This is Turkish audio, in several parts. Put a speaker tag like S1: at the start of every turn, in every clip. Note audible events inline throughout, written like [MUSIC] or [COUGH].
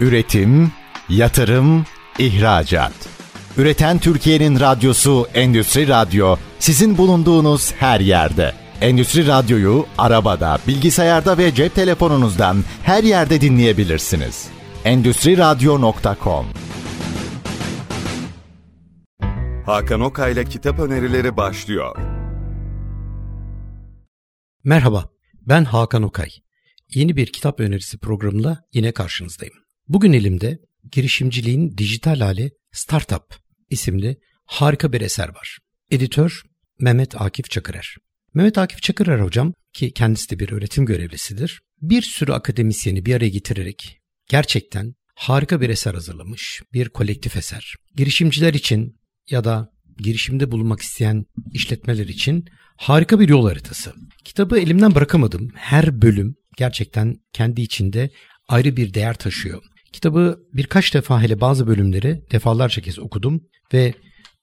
S1: Üretim, yatırım, ihracat. Üreten Türkiye'nin radyosu Endüstri Radyo sizin bulunduğunuz her yerde. Endüstri Radyo'yu arabada, bilgisayarda ve cep telefonunuzdan her yerde dinleyebilirsiniz. Endüstri Radyo.com
S2: Hakan Okay'la kitap önerileri başlıyor.
S3: Merhaba, ben Hakan Okay. Yeni bir kitap önerisi programında yine karşınızdayım. Bugün elimde girişimciliğin dijital hali Startup isimli harika bir eser var. Editör Mehmet Akif Çakırer. Mehmet Akif Çakırer hocam ki kendisi de bir öğretim görevlisidir. Bir sürü akademisyeni bir araya getirerek gerçekten harika bir eser hazırlamış. Bir kolektif eser. Girişimciler için ya da girişimde bulunmak isteyen işletmeler için harika bir yol haritası. Kitabı elimden bırakamadım. Her bölüm gerçekten kendi içinde ayrı bir değer taşıyor. Kitabı birkaç defa hele bazı bölümleri defalarca kez okudum ve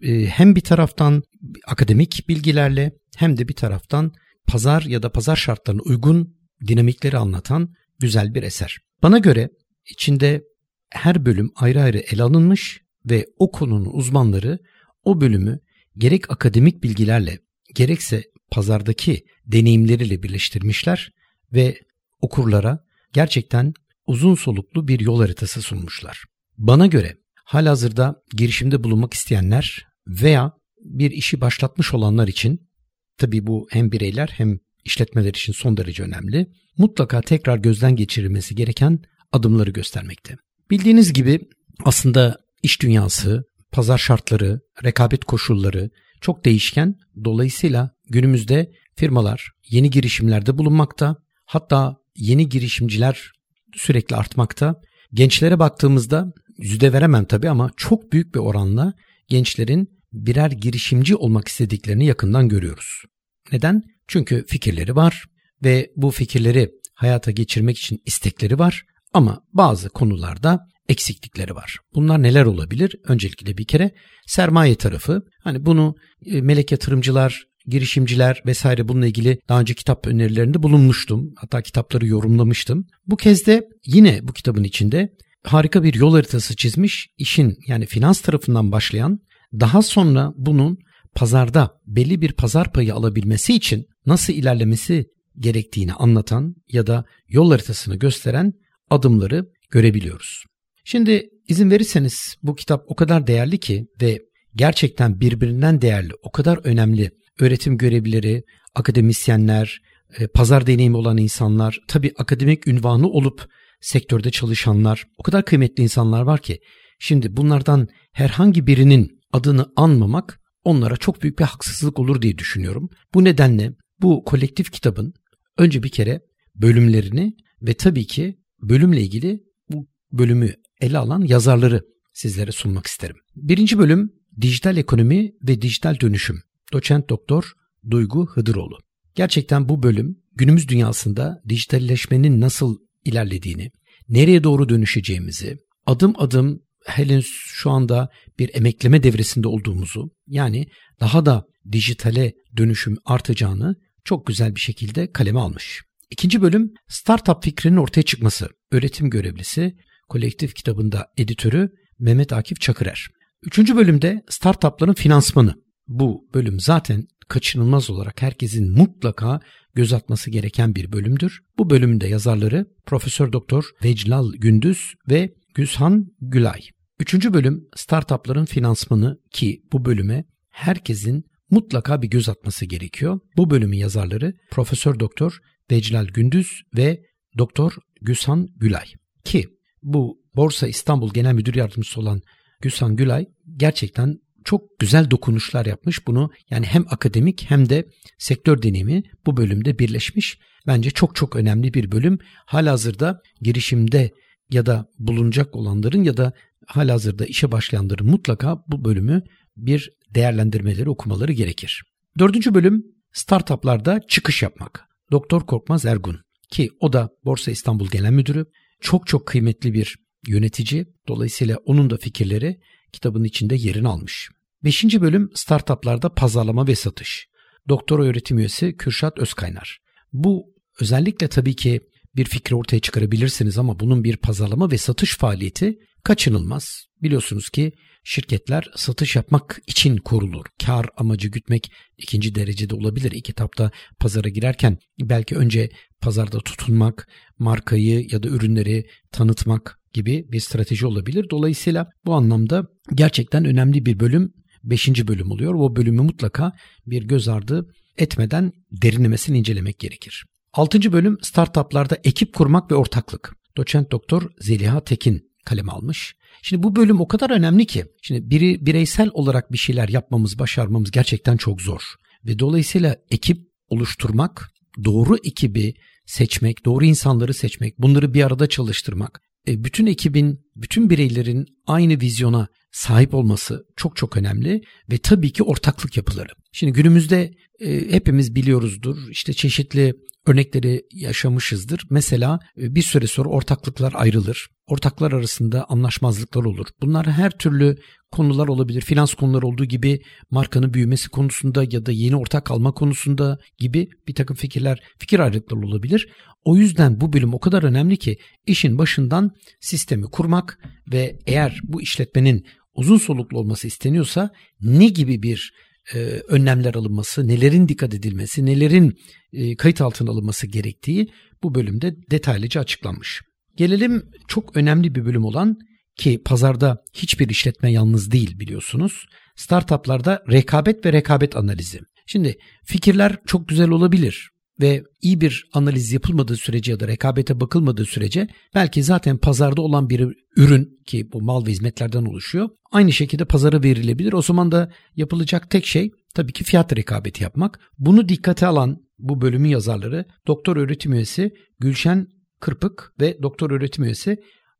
S3: e, hem bir taraftan akademik bilgilerle hem de bir taraftan pazar ya da pazar şartlarına uygun dinamikleri anlatan güzel bir eser. Bana göre içinde her bölüm ayrı ayrı ele alınmış ve o konunun uzmanları o bölümü gerek akademik bilgilerle gerekse pazardaki deneyimleriyle birleştirmişler ve okurlara gerçekten uzun soluklu bir yol haritası sunmuşlar. Bana göre halihazırda girişimde bulunmak isteyenler veya bir işi başlatmış olanlar için tabi bu hem bireyler hem işletmeler için son derece önemli. Mutlaka tekrar gözden geçirilmesi gereken adımları göstermekte. Bildiğiniz gibi aslında iş dünyası, pazar şartları, rekabet koşulları çok değişken. Dolayısıyla günümüzde firmalar yeni girişimlerde bulunmakta. Hatta yeni girişimciler sürekli artmakta. Gençlere baktığımızda yüzde veremem tabii ama çok büyük bir oranla gençlerin birer girişimci olmak istediklerini yakından görüyoruz. Neden? Çünkü fikirleri var ve bu fikirleri hayata geçirmek için istekleri var ama bazı konularda eksiklikleri var. Bunlar neler olabilir? Öncelikle bir kere sermaye tarafı. Hani bunu e, melek yatırımcılar, girişimciler vesaire bununla ilgili daha önce kitap önerilerinde bulunmuştum. Hatta kitapları yorumlamıştım. Bu kez de yine bu kitabın içinde harika bir yol haritası çizmiş. İşin yani finans tarafından başlayan daha sonra bunun pazarda belli bir pazar payı alabilmesi için nasıl ilerlemesi gerektiğini anlatan ya da yol haritasını gösteren adımları görebiliyoruz. Şimdi izin verirseniz bu kitap o kadar değerli ki ve gerçekten birbirinden değerli, o kadar önemli öğretim görevlileri, akademisyenler, e, pazar deneyimi olan insanlar, tabi akademik ünvanı olup sektörde çalışanlar, o kadar kıymetli insanlar var ki şimdi bunlardan herhangi birinin adını anmamak onlara çok büyük bir haksızlık olur diye düşünüyorum. Bu nedenle bu kolektif kitabın önce bir kere bölümlerini ve tabii ki bölümle ilgili bu bölümü ele alan yazarları sizlere sunmak isterim. Birinci bölüm dijital ekonomi ve dijital dönüşüm. Doçent Doktor Duygu Hıdıroğlu. Gerçekten bu bölüm günümüz dünyasında dijitalleşmenin nasıl ilerlediğini, nereye doğru dönüşeceğimizi, adım adım henüz şu anda bir emekleme devresinde olduğumuzu, yani daha da dijitale dönüşüm artacağını çok güzel bir şekilde kaleme almış. İkinci bölüm startup fikrinin ortaya çıkması. Öğretim görevlisi, kolektif kitabında editörü Mehmet Akif Çakırer. Üçüncü bölümde startupların finansmanı. Bu bölüm zaten kaçınılmaz olarak herkesin mutlaka göz atması gereken bir bölümdür. Bu bölümün de yazarları Profesör Doktor Veclal Gündüz ve Güzhan Gülay. Üçüncü bölüm startupların finansmanı ki bu bölüme herkesin mutlaka bir göz atması gerekiyor. Bu bölümün yazarları Profesör Doktor Veclal Gündüz ve Doktor Güzhan Gülay. Ki bu Borsa İstanbul Genel Müdür Yardımcısı olan Güzhan Gülay gerçekten çok güzel dokunuşlar yapmış. Bunu yani hem akademik hem de sektör deneyimi bu bölümde birleşmiş. Bence çok çok önemli bir bölüm. Halihazırda girişimde ya da bulunacak olanların ya da halihazırda işe başlayanların mutlaka bu bölümü bir değerlendirmeleri okumaları gerekir. Dördüncü bölüm startuplarda çıkış yapmak. Doktor Korkmaz Ergun ki o da Borsa İstanbul Genel Müdürü. Çok çok kıymetli bir yönetici. Dolayısıyla onun da fikirleri kitabın içinde yerini almış. Beşinci bölüm startuplarda pazarlama ve satış. Doktor öğretim üyesi Kürşat Özkaynar. Bu özellikle tabii ki bir fikri ortaya çıkarabilirsiniz ama bunun bir pazarlama ve satış faaliyeti kaçınılmaz. Biliyorsunuz ki şirketler satış yapmak için kurulur. Kar amacı gütmek ikinci derecede olabilir. İlk etapta pazara girerken belki önce pazarda tutunmak, markayı ya da ürünleri tanıtmak gibi bir strateji olabilir. Dolayısıyla bu anlamda gerçekten önemli bir bölüm 5. bölüm oluyor. O bölümü mutlaka bir göz ardı etmeden derinlemesine incelemek gerekir. 6. bölüm startuplarda ekip kurmak ve ortaklık. Doçent doktor Zeliha Tekin kaleme almış. Şimdi bu bölüm o kadar önemli ki. Şimdi biri bireysel olarak bir şeyler yapmamız, başarmamız gerçekten çok zor. Ve dolayısıyla ekip oluşturmak, doğru ekibi seçmek, doğru insanları seçmek, bunları bir arada çalıştırmak, e, bütün ekibin, bütün bireylerin aynı vizyona sahip olması çok çok önemli ve tabii ki ortaklık yapıları. Şimdi günümüzde e, hepimiz biliyoruzdur. İşte çeşitli örnekleri yaşamışızdır. Mesela e, bir süre sonra ortaklıklar ayrılır. Ortaklar arasında anlaşmazlıklar olur. Bunlar her türlü konular olabilir. Finans konuları olduğu gibi markanın büyümesi konusunda ya da yeni ortak alma konusunda gibi bir takım fikirler, fikir ayrılıkları olabilir. O yüzden bu bölüm o kadar önemli ki işin başından sistemi kurmak ve eğer bu işletmenin uzun soluklu olması isteniyorsa ne gibi bir e, önlemler alınması, nelerin dikkat edilmesi, nelerin e, kayıt altına alınması gerektiği bu bölümde detaylıca açıklanmış. Gelelim çok önemli bir bölüm olan ki pazarda hiçbir işletme yalnız değil biliyorsunuz. Startuplarda rekabet ve rekabet analizi. Şimdi fikirler çok güzel olabilir ve iyi bir analiz yapılmadığı sürece ya da rekabete bakılmadığı sürece belki zaten pazarda olan bir ürün ki bu mal ve hizmetlerden oluşuyor aynı şekilde pazara verilebilir. O zaman da yapılacak tek şey tabii ki fiyat rekabeti yapmak. Bunu dikkate alan bu bölümün yazarları doktor öğretim üyesi Gülşen Kırpık ve doktor öğretim üyesi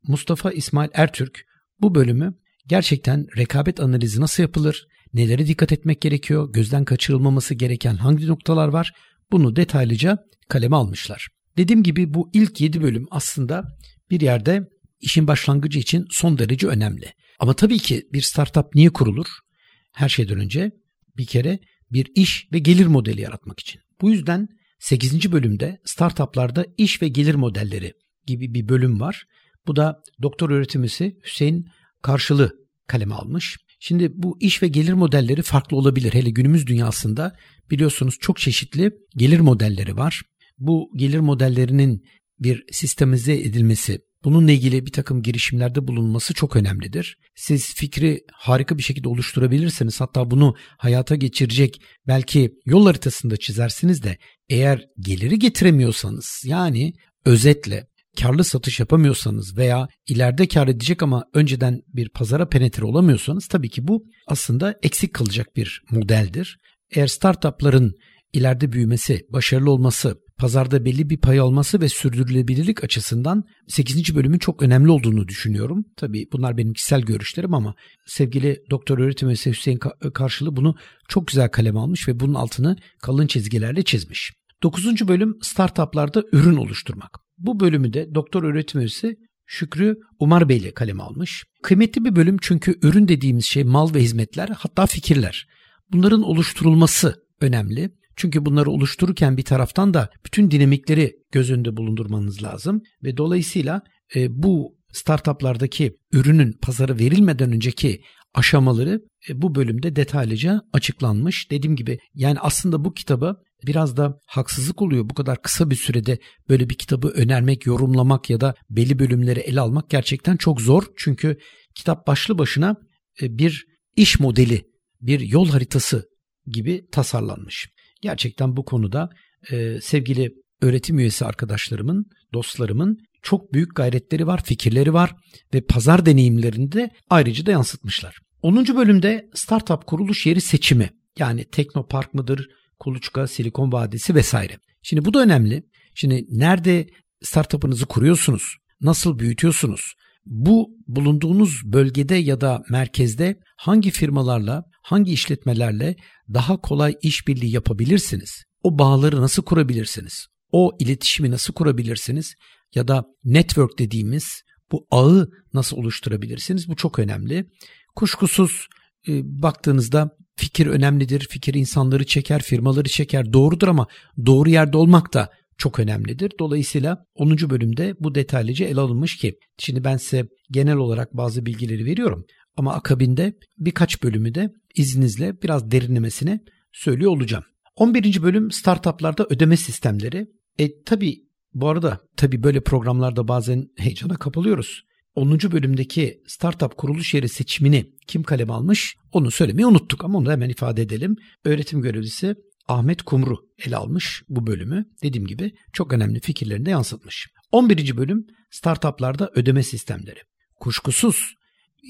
S3: Mustafa İsmail Ertürk bu bölümü gerçekten rekabet analizi nasıl yapılır, nelere dikkat etmek gerekiyor, gözden kaçırılmaması gereken hangi noktalar var bunu detaylıca kaleme almışlar. Dediğim gibi bu ilk 7 bölüm aslında bir yerde işin başlangıcı için son derece önemli. Ama tabii ki bir startup niye kurulur? Her şeyden önce bir kere bir iş ve gelir modeli yaratmak için. Bu yüzden 8. bölümde startuplarda iş ve gelir modelleri gibi bir bölüm var. Bu da doktor öğretim üyesi Hüseyin Karşılı kaleme almış. Şimdi bu iş ve gelir modelleri farklı olabilir. Hele günümüz dünyasında biliyorsunuz çok çeşitli gelir modelleri var. Bu gelir modellerinin bir sistemize edilmesi, bununla ilgili bir takım girişimlerde bulunması çok önemlidir. Siz fikri harika bir şekilde oluşturabilirsiniz. Hatta bunu hayata geçirecek belki yol haritasında çizersiniz de eğer geliri getiremiyorsanız yani özetle karlı satış yapamıyorsanız veya ileride kar edecek ama önceden bir pazara penetre olamıyorsanız tabii ki bu aslında eksik kalacak bir modeldir. Eğer startupların ileride büyümesi, başarılı olması, pazarda belli bir pay alması ve sürdürülebilirlik açısından 8. bölümün çok önemli olduğunu düşünüyorum. Tabii bunlar benim kişisel görüşlerim ama sevgili doktor öğretim üyesi Hüseyin Karşılı bunu çok güzel kaleme almış ve bunun altını kalın çizgilerle çizmiş. 9. bölüm startuplarda ürün oluşturmak. Bu bölümü de doktor öğretim üyesi Şükrü Umar Bey ile kaleme almış. Kıymetli bir bölüm çünkü ürün dediğimiz şey mal ve hizmetler hatta fikirler. Bunların oluşturulması önemli. Çünkü bunları oluştururken bir taraftan da bütün dinamikleri göz önünde bulundurmanız lazım ve dolayısıyla e, bu startuplardaki ürünün pazara verilmeden önceki aşamaları e, bu bölümde detaylıca açıklanmış. Dediğim gibi yani aslında bu kitabı biraz da haksızlık oluyor. Bu kadar kısa bir sürede böyle bir kitabı önermek, yorumlamak ya da belli bölümleri ele almak gerçekten çok zor. Çünkü kitap başlı başına e, bir iş modeli, bir yol haritası gibi tasarlanmış. Gerçekten bu konuda e, sevgili öğretim üyesi arkadaşlarımın, dostlarımın çok büyük gayretleri var, fikirleri var ve pazar deneyimlerini de ayrıca da yansıtmışlar. 10. bölümde startup kuruluş yeri seçimi yani Teknopark mıdır, Kuluçka, Silikon Vadisi vesaire. Şimdi bu da önemli. Şimdi nerede startup'ınızı kuruyorsunuz? Nasıl büyütüyorsunuz? Bu bulunduğunuz bölgede ya da merkezde hangi firmalarla, hangi işletmelerle daha kolay işbirliği yapabilirsiniz? O bağları nasıl kurabilirsiniz? O iletişimi nasıl kurabilirsiniz? Ya da network dediğimiz bu ağı nasıl oluşturabilirsiniz? Bu çok önemli. Kuşkusuz e, baktığınızda fikir önemlidir. Fikir insanları çeker, firmaları çeker. Doğrudur ama doğru yerde olmak da çok önemlidir. Dolayısıyla 10. bölümde bu detaylıca ele alınmış ki şimdi ben size genel olarak bazı bilgileri veriyorum ama akabinde birkaç bölümü de izninizle biraz derinlemesine söylüyor olacağım. 11. bölüm startuplarda ödeme sistemleri. E tabi bu arada tabi böyle programlarda bazen heyecana kapılıyoruz. 10. bölümdeki startup kuruluş yeri seçimini kim kaleme almış onu söylemeyi unuttuk ama onu da hemen ifade edelim. Öğretim görevlisi Ahmet Kumru ele almış bu bölümü. Dediğim gibi çok önemli fikirlerini de yansıtmış. 11. bölüm startuplarda ödeme sistemleri. Kuşkusuz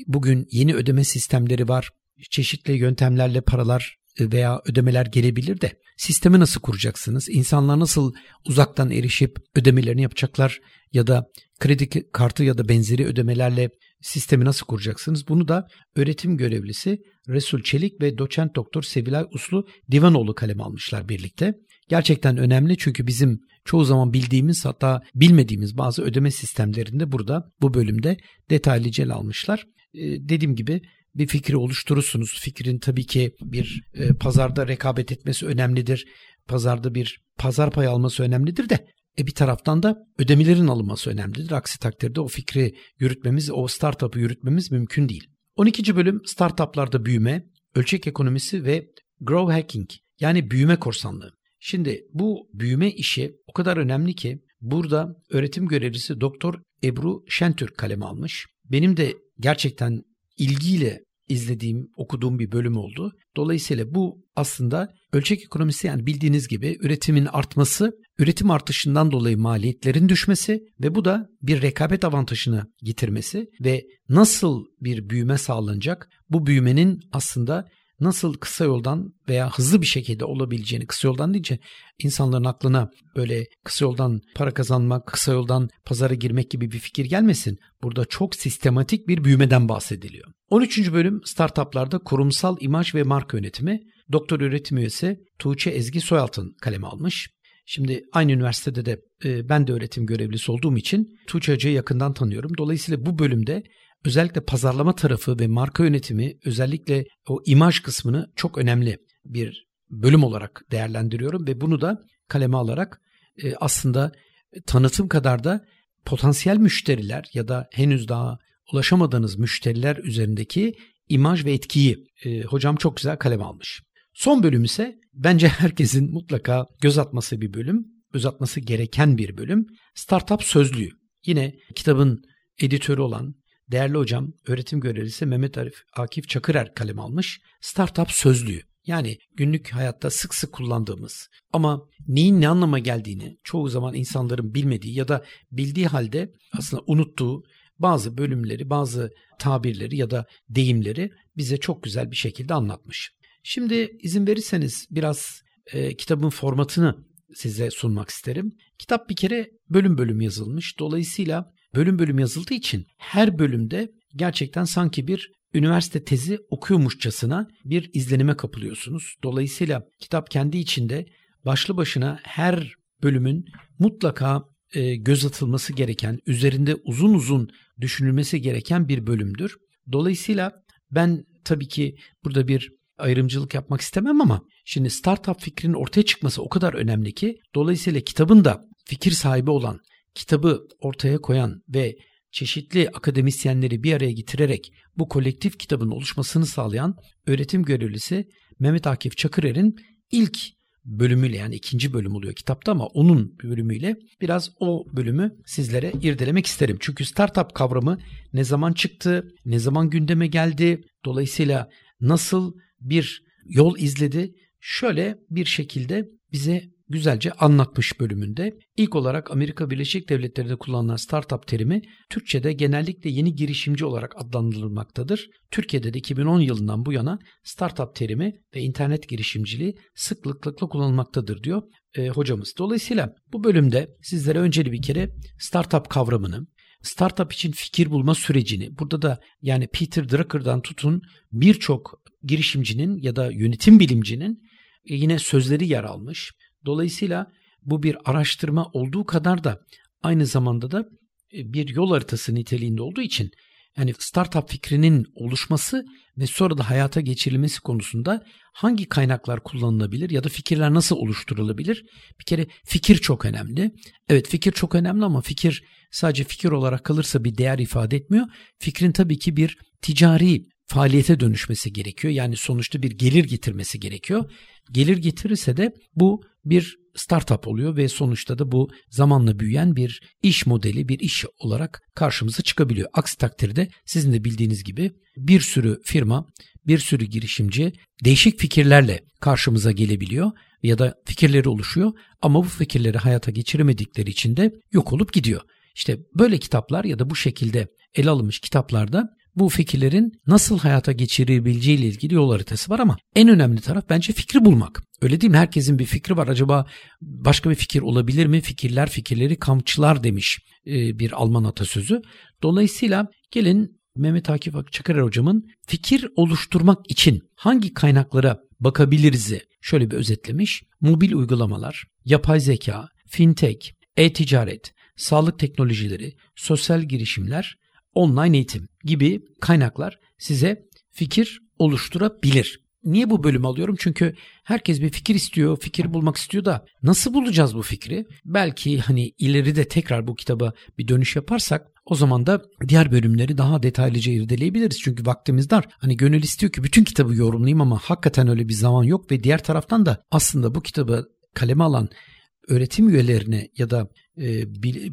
S3: bugün yeni ödeme sistemleri var. Çeşitli yöntemlerle paralar veya ödemeler gelebilir de sistemi nasıl kuracaksınız? İnsanlar nasıl uzaktan erişip ödemelerini yapacaklar ya da kredi kartı ya da benzeri ödemelerle sistemi nasıl kuracaksınız? Bunu da öğretim görevlisi Resul Çelik ve doçent doktor Sevilay Uslu Divanoğlu kaleme almışlar birlikte. Gerçekten önemli çünkü bizim çoğu zaman bildiğimiz hatta bilmediğimiz bazı ödeme sistemlerinde burada bu bölümde detaylıca ele almışlar. Ee, dediğim gibi bir fikri oluşturursunuz. Fikrin tabii ki bir e, pazarda rekabet etmesi önemlidir. Pazarda bir pazar payı alması önemlidir de e bir taraftan da ödemelerin alınması önemlidir. Aksi takdirde o fikri yürütmemiz, o startup'ı yürütmemiz mümkün değil. 12. bölüm startuplarda büyüme, ölçek ekonomisi ve grow hacking yani büyüme korsanlığı. Şimdi bu büyüme işi o kadar önemli ki burada öğretim görevlisi Doktor Ebru Şentürk kaleme almış. Benim de gerçekten ilgiyle izlediğim, okuduğum bir bölüm oldu. Dolayısıyla bu aslında ölçek ekonomisi yani bildiğiniz gibi üretimin artması, üretim artışından dolayı maliyetlerin düşmesi ve bu da bir rekabet avantajını getirmesi ve nasıl bir büyüme sağlanacak? Bu büyümenin aslında nasıl kısa yoldan veya hızlı bir şekilde olabileceğini kısa yoldan deyince insanların aklına böyle kısa yoldan para kazanmak, kısa yoldan pazara girmek gibi bir fikir gelmesin. Burada çok sistematik bir büyümeden bahsediliyor. 13. bölüm startuplarda kurumsal imaj ve marka yönetimi. Doktor öğretim üyesi Tuğçe Ezgi Soyaltın kaleme almış. Şimdi aynı üniversitede de e, ben de öğretim görevlisi olduğum için Tuğçe Hoca'yı yakından tanıyorum. Dolayısıyla bu bölümde özellikle pazarlama tarafı ve marka yönetimi özellikle o imaj kısmını çok önemli bir bölüm olarak değerlendiriyorum ve bunu da kaleme alarak e, aslında tanıtım kadar da potansiyel müşteriler ya da henüz daha ulaşamadığınız müşteriler üzerindeki imaj ve etkiyi e, hocam çok güzel kaleme almış. Son bölüm ise bence [LAUGHS] herkesin mutlaka göz atması bir bölüm, göz atması gereken bir bölüm. Startup Sözlüğü. Yine kitabın editörü olan değerli hocam öğretim görevlisi Mehmet Arif Akif Çakırer kalem almış. Startup sözlüğü yani günlük hayatta sık sık kullandığımız ama neyin ne anlama geldiğini çoğu zaman insanların bilmediği ya da bildiği halde aslında unuttuğu bazı bölümleri, bazı tabirleri ya da deyimleri bize çok güzel bir şekilde anlatmış. Şimdi izin verirseniz biraz e, kitabın formatını size sunmak isterim. Kitap bir kere bölüm bölüm yazılmış. Dolayısıyla bölüm bölüm yazıldığı için her bölümde gerçekten sanki bir üniversite tezi okuyormuşçasına bir izlenime kapılıyorsunuz. Dolayısıyla kitap kendi içinde başlı başına her bölümün mutlaka e, göz atılması gereken, üzerinde uzun uzun düşünülmesi gereken bir bölümdür. Dolayısıyla ben tabii ki burada bir ayrımcılık yapmak istemem ama şimdi startup fikrinin ortaya çıkması o kadar önemli ki dolayısıyla kitabın da fikir sahibi olan kitabı ortaya koyan ve çeşitli akademisyenleri bir araya getirerek bu kolektif kitabın oluşmasını sağlayan öğretim görevlisi Mehmet Akif Çakırer'in ilk bölümüyle yani ikinci bölüm oluyor kitapta ama onun bölümüyle biraz o bölümü sizlere irdelemek isterim. Çünkü startup kavramı ne zaman çıktı, ne zaman gündeme geldi, dolayısıyla nasıl bir yol izledi, şöyle bir şekilde bize güzelce anlatmış bölümünde. İlk olarak Amerika Birleşik Devletleri'nde kullanılan startup terimi Türkçe'de genellikle yeni girişimci olarak adlandırılmaktadır. Türkiye'de de 2010 yılından bu yana startup terimi ve internet girişimciliği sıklıkla kullanılmaktadır diyor e, hocamız. Dolayısıyla bu bölümde sizlere önceli bir kere startup kavramını, startup için fikir bulma sürecini, burada da yani Peter Drucker'dan tutun birçok girişimcinin ya da yönetim bilimcinin e, yine sözleri yer almış. Dolayısıyla bu bir araştırma olduğu kadar da aynı zamanda da e, bir yol haritası niteliğinde olduğu için Yani startup fikrinin oluşması ve sonra da hayata geçirilmesi konusunda hangi kaynaklar kullanılabilir ya da fikirler nasıl oluşturulabilir? Bir kere fikir çok önemli. Evet fikir çok önemli ama fikir sadece fikir olarak kalırsa bir değer ifade etmiyor. Fikrin tabii ki bir ticari faaliyete dönüşmesi gerekiyor. Yani sonuçta bir gelir getirmesi gerekiyor. Gelir getirirse de bu bir startup oluyor ve sonuçta da bu zamanla büyüyen bir iş modeli, bir iş olarak karşımıza çıkabiliyor. Aksi takdirde sizin de bildiğiniz gibi bir sürü firma, bir sürü girişimci değişik fikirlerle karşımıza gelebiliyor ya da fikirleri oluşuyor ama bu fikirleri hayata geçiremedikleri için de yok olup gidiyor. İşte böyle kitaplar ya da bu şekilde ele alınmış kitaplarda bu fikirlerin nasıl hayata geçirebileceği ile ilgili yol haritası var ama en önemli taraf bence fikri bulmak. Öyle değil mi? Herkesin bir fikri var. Acaba başka bir fikir olabilir mi? Fikirler fikirleri kamçılar demiş e, bir Alman atasözü. Dolayısıyla gelin Mehmet Akif Çakırer hocamın fikir oluşturmak için hangi kaynaklara bakabiliriz'i şöyle bir özetlemiş. Mobil uygulamalar, yapay zeka, fintech, e-ticaret, sağlık teknolojileri, sosyal girişimler online eğitim gibi kaynaklar size fikir oluşturabilir. Niye bu bölüm alıyorum? Çünkü herkes bir fikir istiyor, fikir bulmak istiyor da nasıl bulacağız bu fikri? Belki hani ileride tekrar bu kitaba bir dönüş yaparsak o zaman da diğer bölümleri daha detaylıca irdeleyebiliriz. Çünkü vaktimiz dar. Hani gönül istiyor ki bütün kitabı yorumlayayım ama hakikaten öyle bir zaman yok ve diğer taraftan da aslında bu kitabı kaleme alan öğretim üyelerine ya da e,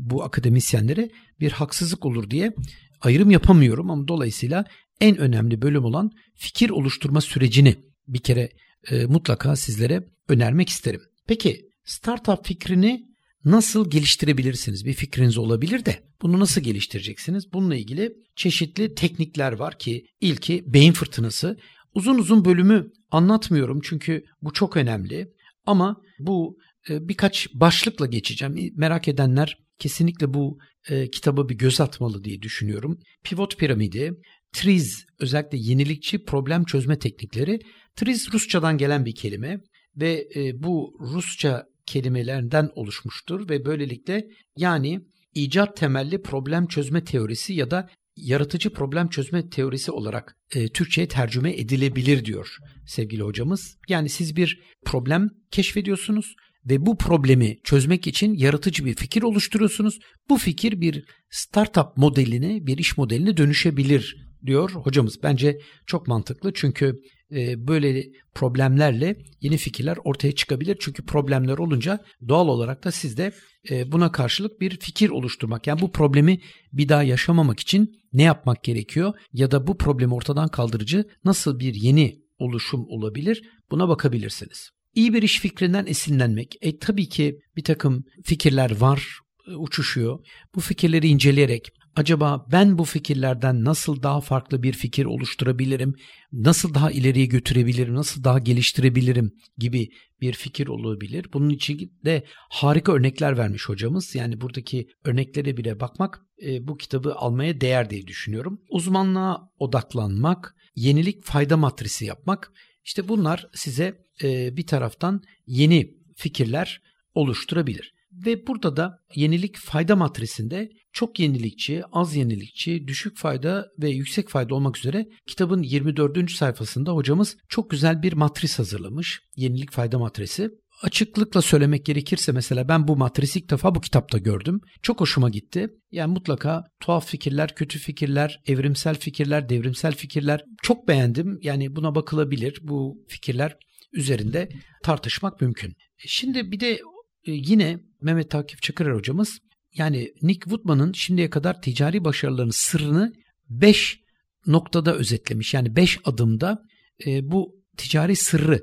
S3: bu akademisyenlere bir haksızlık olur diye ayrım yapamıyorum ama dolayısıyla en önemli bölüm olan fikir oluşturma sürecini bir kere e, mutlaka sizlere önermek isterim. Peki startup fikrini nasıl geliştirebilirsiniz? Bir fikriniz olabilir de bunu nasıl geliştireceksiniz? Bununla ilgili çeşitli teknikler var ki ilki beyin fırtınası. Uzun uzun bölümü anlatmıyorum çünkü bu çok önemli ama bu e, birkaç başlıkla geçeceğim. Merak edenler kesinlikle bu e, kitaba bir göz atmalı diye düşünüyorum. Pivot piramidi, TRIZ özellikle yenilikçi problem çözme teknikleri. TRIZ Rusçadan gelen bir kelime ve e, bu Rusça kelimelerden oluşmuştur ve böylelikle yani icat temelli problem çözme teorisi ya da yaratıcı problem çözme teorisi olarak e, Türkçe'ye tercüme edilebilir diyor sevgili hocamız. Yani siz bir problem keşfediyorsunuz ve bu problemi çözmek için yaratıcı bir fikir oluşturuyorsunuz. Bu fikir bir startup modeline, bir iş modeline dönüşebilir diyor hocamız. Bence çok mantıklı çünkü e, böyle problemlerle yeni fikirler ortaya çıkabilir. Çünkü problemler olunca doğal olarak da sizde e, buna karşılık bir fikir oluşturmak. Yani bu problemi bir daha yaşamamak için ne yapmak gerekiyor ya da bu problemi ortadan kaldırıcı nasıl bir yeni oluşum olabilir buna bakabilirsiniz. İyi bir iş fikrinden esinlenmek. E tabii ki bir takım fikirler var, e, uçuşuyor. Bu fikirleri inceleyerek acaba ben bu fikirlerden nasıl daha farklı bir fikir oluşturabilirim, nasıl daha ileriye götürebilirim, nasıl daha geliştirebilirim gibi bir fikir olabilir. Bunun için de harika örnekler vermiş hocamız. Yani buradaki örneklere bile bakmak e, bu kitabı almaya değer diye düşünüyorum. Uzmanlığa odaklanmak, yenilik fayda matrisi yapmak işte bunlar size e, bir taraftan yeni fikirler oluşturabilir. Ve burada da yenilik fayda matrisinde çok yenilikçi, az yenilikçi, düşük fayda ve yüksek fayda olmak üzere kitabın 24. sayfasında hocamız çok güzel bir matris hazırlamış. Yenilik fayda matrisi. Açıklıkla söylemek gerekirse mesela ben bu matrisi ilk defa bu kitapta gördüm. Çok hoşuma gitti. Yani mutlaka tuhaf fikirler, kötü fikirler, evrimsel fikirler, devrimsel fikirler çok beğendim. Yani buna bakılabilir. Bu fikirler üzerinde tartışmak mümkün. Şimdi bir de e, yine Mehmet Takip Çakırer hocamız yani Nick Woodman'ın şimdiye kadar ticari başarılarının sırrını 5 noktada özetlemiş. Yani 5 adımda e, bu ticari sırrı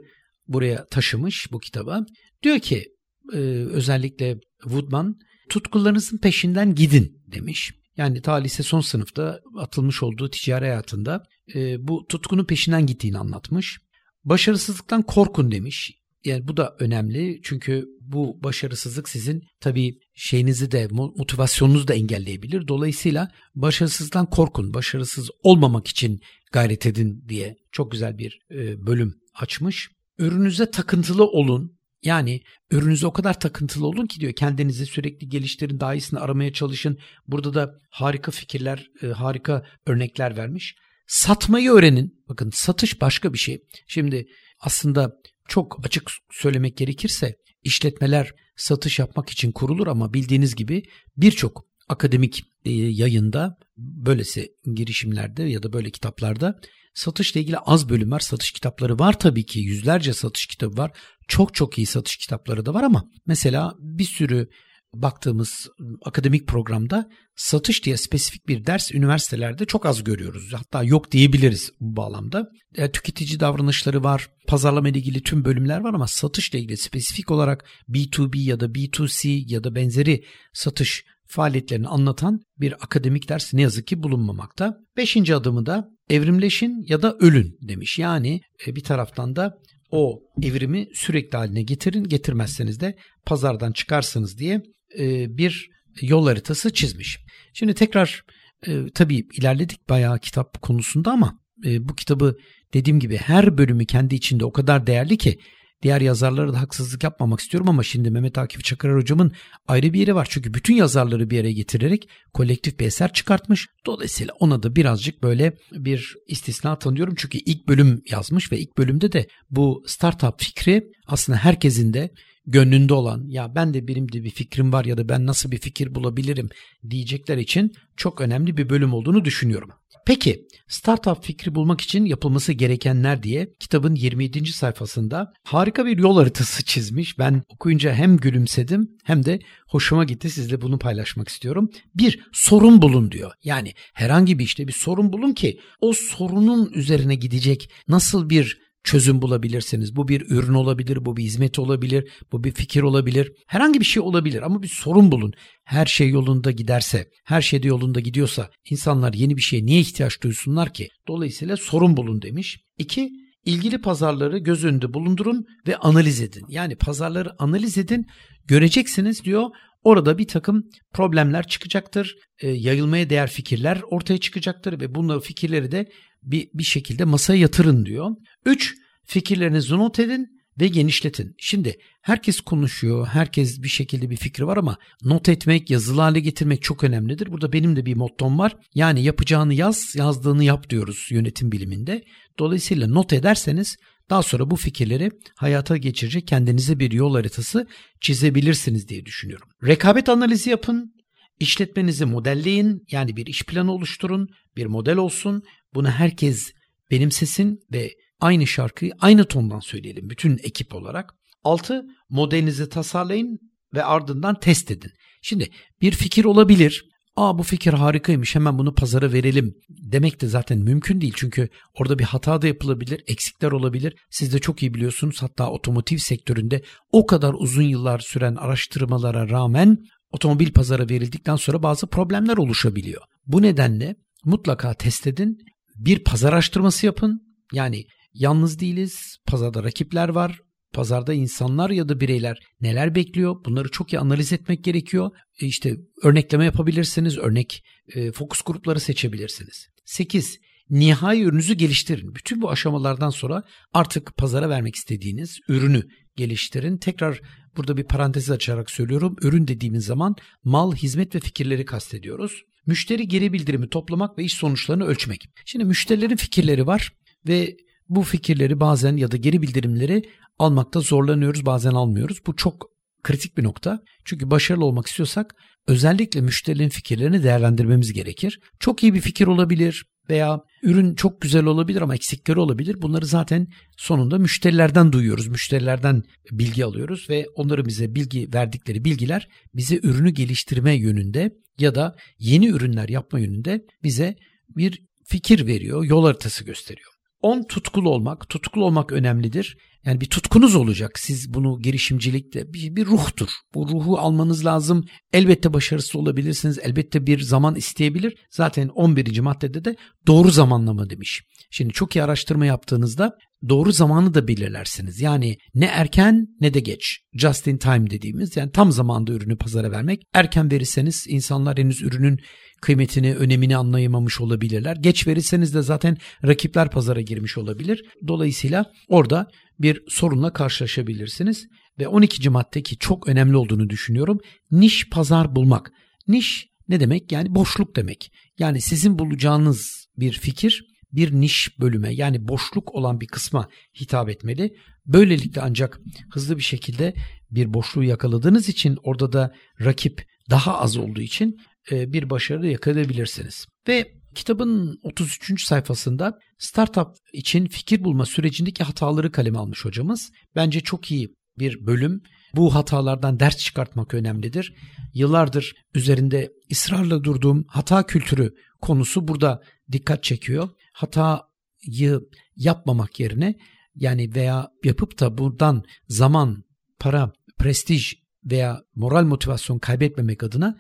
S3: buraya taşımış bu kitaba. Diyor ki e, özellikle Woodman tutkularınızın peşinden gidin demiş. Yani ta lise son sınıfta atılmış olduğu ticari hayatında e, bu tutkunun peşinden gittiğini anlatmış. Başarısızlıktan korkun demiş. Yani bu da önemli çünkü bu başarısızlık sizin tabii şeyinizi de motivasyonunuzu da engelleyebilir. Dolayısıyla başarısızlıktan korkun, başarısız olmamak için gayret edin diye çok güzel bir e, bölüm açmış. Ürünüze takıntılı olun. Yani ürününüze o kadar takıntılı olun ki diyor kendinizi sürekli geliştirin, daha iyisini aramaya çalışın. Burada da harika fikirler, e, harika örnekler vermiş. Satmayı öğrenin. Bakın satış başka bir şey. Şimdi aslında çok açık söylemek gerekirse işletmeler satış yapmak için kurulur ama bildiğiniz gibi birçok akademik e, yayında böylesi girişimlerde ya da böyle kitaplarda satışla ilgili az bölüm var. Satış kitapları var tabii ki yüzlerce satış kitabı var. Çok çok iyi satış kitapları da var ama mesela bir sürü baktığımız akademik programda satış diye spesifik bir ders üniversitelerde çok az görüyoruz. Hatta yok diyebiliriz bu bağlamda. E, tüketici davranışları var, pazarlama ile ilgili tüm bölümler var ama satışla ilgili spesifik olarak B2B ya da B2C ya da benzeri satış faaliyetlerini anlatan bir akademik ders ne yazık ki bulunmamakta. Beşinci adımı da evrimleşin ya da ölün demiş. Yani e, bir taraftan da o evrimi sürekli haline getirin, getirmezseniz de pazardan çıkarsınız diye e, bir yol haritası çizmiş. Şimdi tekrar e, tabii ilerledik bayağı kitap konusunda ama bu kitabı dediğim gibi her bölümü kendi içinde o kadar değerli ki Diğer yazarlara da haksızlık yapmamak istiyorum ama şimdi Mehmet Akif Çakırar hocamın ayrı bir yeri var. Çünkü bütün yazarları bir araya getirerek kolektif bir eser çıkartmış. Dolayısıyla ona da birazcık böyle bir istisna tanıyorum. Çünkü ilk bölüm yazmış ve ilk bölümde de bu startup fikri aslında herkesin de gönlünde olan ya ben de benim de bir fikrim var ya da ben nasıl bir fikir bulabilirim diyecekler için çok önemli bir bölüm olduğunu düşünüyorum. Peki startup fikri bulmak için yapılması gerekenler diye kitabın 27. sayfasında harika bir yol haritası çizmiş. Ben okuyunca hem gülümsedim hem de hoşuma gitti. Sizle bunu paylaşmak istiyorum. Bir, sorun bulun diyor. Yani herhangi bir işte bir sorun bulun ki o sorunun üzerine gidecek nasıl bir çözüm bulabilirsiniz. Bu bir ürün olabilir, bu bir hizmet olabilir, bu bir fikir olabilir. Herhangi bir şey olabilir ama bir sorun bulun. Her şey yolunda giderse, her şey de yolunda gidiyorsa insanlar yeni bir şeye niye ihtiyaç duysunlar ki? Dolayısıyla sorun bulun demiş. İki, ilgili pazarları göz önünde bulundurun ve analiz edin. Yani pazarları analiz edin, göreceksiniz diyor. Orada bir takım problemler çıkacaktır, e, yayılmaya değer fikirler ortaya çıkacaktır ve bunları fikirleri de bir, bir şekilde masaya yatırın diyor. Üç, fikirlerinizi not edin ve genişletin. Şimdi herkes konuşuyor, herkes bir şekilde bir fikri var ama not etmek, yazılı hale getirmek çok önemlidir. Burada benim de bir mottom var. Yani yapacağını yaz, yazdığını yap diyoruz yönetim biliminde. Dolayısıyla not ederseniz daha sonra bu fikirleri hayata geçirecek kendinize bir yol haritası çizebilirsiniz diye düşünüyorum. Rekabet analizi yapın, işletmenizi modelleyin yani bir iş planı oluşturun, bir model olsun. Bunu herkes benimsesin ve aynı şarkıyı aynı tondan söyleyelim bütün ekip olarak. 6. Modelinizi tasarlayın ve ardından test edin. Şimdi bir fikir olabilir. Aa bu fikir harikaymış hemen bunu pazara verelim demek de zaten mümkün değil. Çünkü orada bir hata da yapılabilir, eksikler olabilir. Siz de çok iyi biliyorsunuz hatta otomotiv sektöründe o kadar uzun yıllar süren araştırmalara rağmen otomobil pazara verildikten sonra bazı problemler oluşabiliyor. Bu nedenle mutlaka test edin, bir pazar araştırması yapın. Yani yalnız değiliz, pazarda rakipler var, pazarda insanlar ya da bireyler neler bekliyor bunları çok iyi analiz etmek gerekiyor. E işte örnekleme yapabilirsiniz, örnek e, fokus grupları seçebilirsiniz. 8. Nihai ürününüzü geliştirin. Bütün bu aşamalardan sonra artık pazara vermek istediğiniz ürünü geliştirin. Tekrar burada bir parantez açarak söylüyorum. Ürün dediğimiz zaman mal, hizmet ve fikirleri kastediyoruz. Müşteri geri bildirimi toplamak ve iş sonuçlarını ölçmek. Şimdi müşterilerin fikirleri var ve bu fikirleri bazen ya da geri bildirimleri almakta zorlanıyoruz, bazen almıyoruz. Bu çok kritik bir nokta. Çünkü başarılı olmak istiyorsak özellikle müşterilerin fikirlerini değerlendirmemiz gerekir. Çok iyi bir fikir olabilir veya ürün çok güzel olabilir ama eksikleri olabilir. Bunları zaten sonunda müşterilerden duyuyoruz. Müşterilerden bilgi alıyoruz ve onları bize bilgi verdikleri bilgiler bize ürünü geliştirme yönünde ya da yeni ürünler yapma yönünde bize bir fikir veriyor, yol haritası gösteriyor. 10 tutkulu olmak, tutkulu olmak önemlidir. Yani bir tutkunuz olacak. Siz bunu girişimcilikte bir, bir ruhtur. Bu ruhu almanız lazım. Elbette başarısız olabilirsiniz. Elbette bir zaman isteyebilir. Zaten 11. maddede de doğru zamanlama demiş. Şimdi çok iyi araştırma yaptığınızda doğru zamanı da belirlersiniz. Yani ne erken ne de geç. Just in time dediğimiz yani tam zamanda ürünü pazara vermek. Erken verirseniz insanlar henüz ürünün kıymetini, önemini anlayamamış olabilirler. Geç verirseniz de zaten rakipler pazara girmiş olabilir. Dolayısıyla orada bir sorunla karşılaşabilirsiniz. ve 12. madde ki çok önemli olduğunu düşünüyorum. Niş pazar bulmak. Niş ne demek? Yani boşluk demek. Yani sizin bulacağınız bir fikir bir niş bölüme yani boşluk olan bir kısma hitap etmeli. Böylelikle ancak hızlı bir şekilde bir boşluğu yakaladığınız için orada da rakip daha az olduğu için bir başarı yakalayabilirsiniz. Ve kitabın 33. sayfasında startup için fikir bulma sürecindeki hataları kaleme almış hocamız. Bence çok iyi bir bölüm. Bu hatalardan ders çıkartmak önemlidir. Yıllardır üzerinde ısrarla durduğum hata kültürü konusu burada dikkat çekiyor. Hatayı yapmamak yerine yani veya yapıp da buradan zaman, para, prestij veya moral motivasyon kaybetmemek adına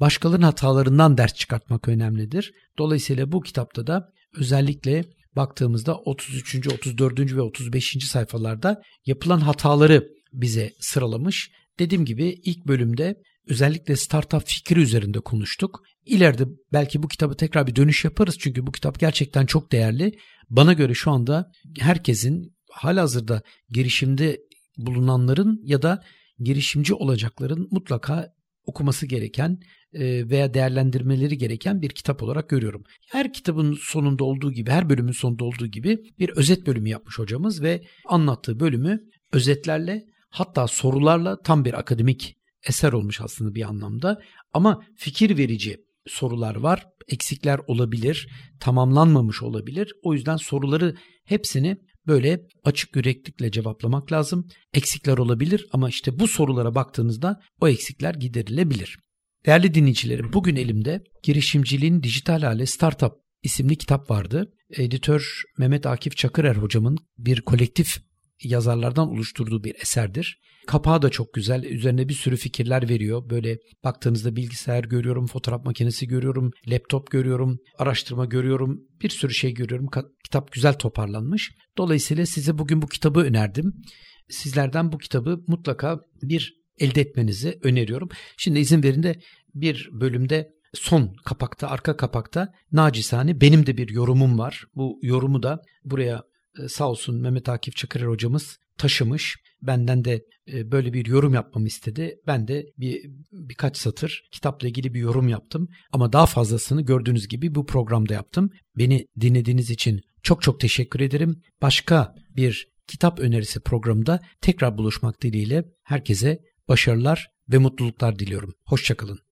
S3: başkalarının hatalarından ders çıkartmak önemlidir. Dolayısıyla bu kitapta da özellikle baktığımızda 33. 34. ve 35. sayfalarda yapılan hataları bize sıralamış. Dediğim gibi ilk bölümde özellikle startup fikri üzerinde konuştuk. İleride belki bu kitabı tekrar bir dönüş yaparız çünkü bu kitap gerçekten çok değerli. Bana göre şu anda herkesin halihazırda girişimde bulunanların ya da girişimci olacakların mutlaka okuması gereken e, veya değerlendirmeleri gereken bir kitap olarak görüyorum. Her kitabın sonunda olduğu gibi, her bölümün sonunda olduğu gibi bir özet bölümü yapmış hocamız ve anlattığı bölümü özetlerle hatta sorularla tam bir akademik eser olmuş aslında bir anlamda. Ama fikir verici sorular var, eksikler olabilir, tamamlanmamış olabilir. O yüzden soruları hepsini böyle açık yüreklikle cevaplamak lazım. Eksikler olabilir ama işte bu sorulara baktığınızda o eksikler giderilebilir. Değerli dinleyicilerim bugün elimde Girişimciliğin Dijital Hale Startup isimli kitap vardı. Editör Mehmet Akif Çakırer hocamın bir kolektif yazarlardan oluşturduğu bir eserdir. Kapağı da çok güzel. Üzerine bir sürü fikirler veriyor. Böyle baktığınızda bilgisayar görüyorum, fotoğraf makinesi görüyorum, laptop görüyorum, araştırma görüyorum. Bir sürü şey görüyorum. Kitap güzel toparlanmış. Dolayısıyla size bugün bu kitabı önerdim. Sizlerden bu kitabı mutlaka bir elde etmenizi öneriyorum. Şimdi izin verin de bir bölümde son kapakta, arka kapakta nacizane benim de bir yorumum var. Bu yorumu da buraya sağ olsun Mehmet Akif Çakırer hocamız taşımış. Benden de e, böyle bir yorum yapmamı istedi. Ben de bir birkaç satır kitapla ilgili bir yorum yaptım. Ama daha fazlasını gördüğünüz gibi bu programda yaptım. Beni dinlediğiniz için çok çok teşekkür ederim. Başka bir kitap önerisi programında tekrar buluşmak dileğiyle herkese başarılar ve mutluluklar diliyorum. Hoşçakalın.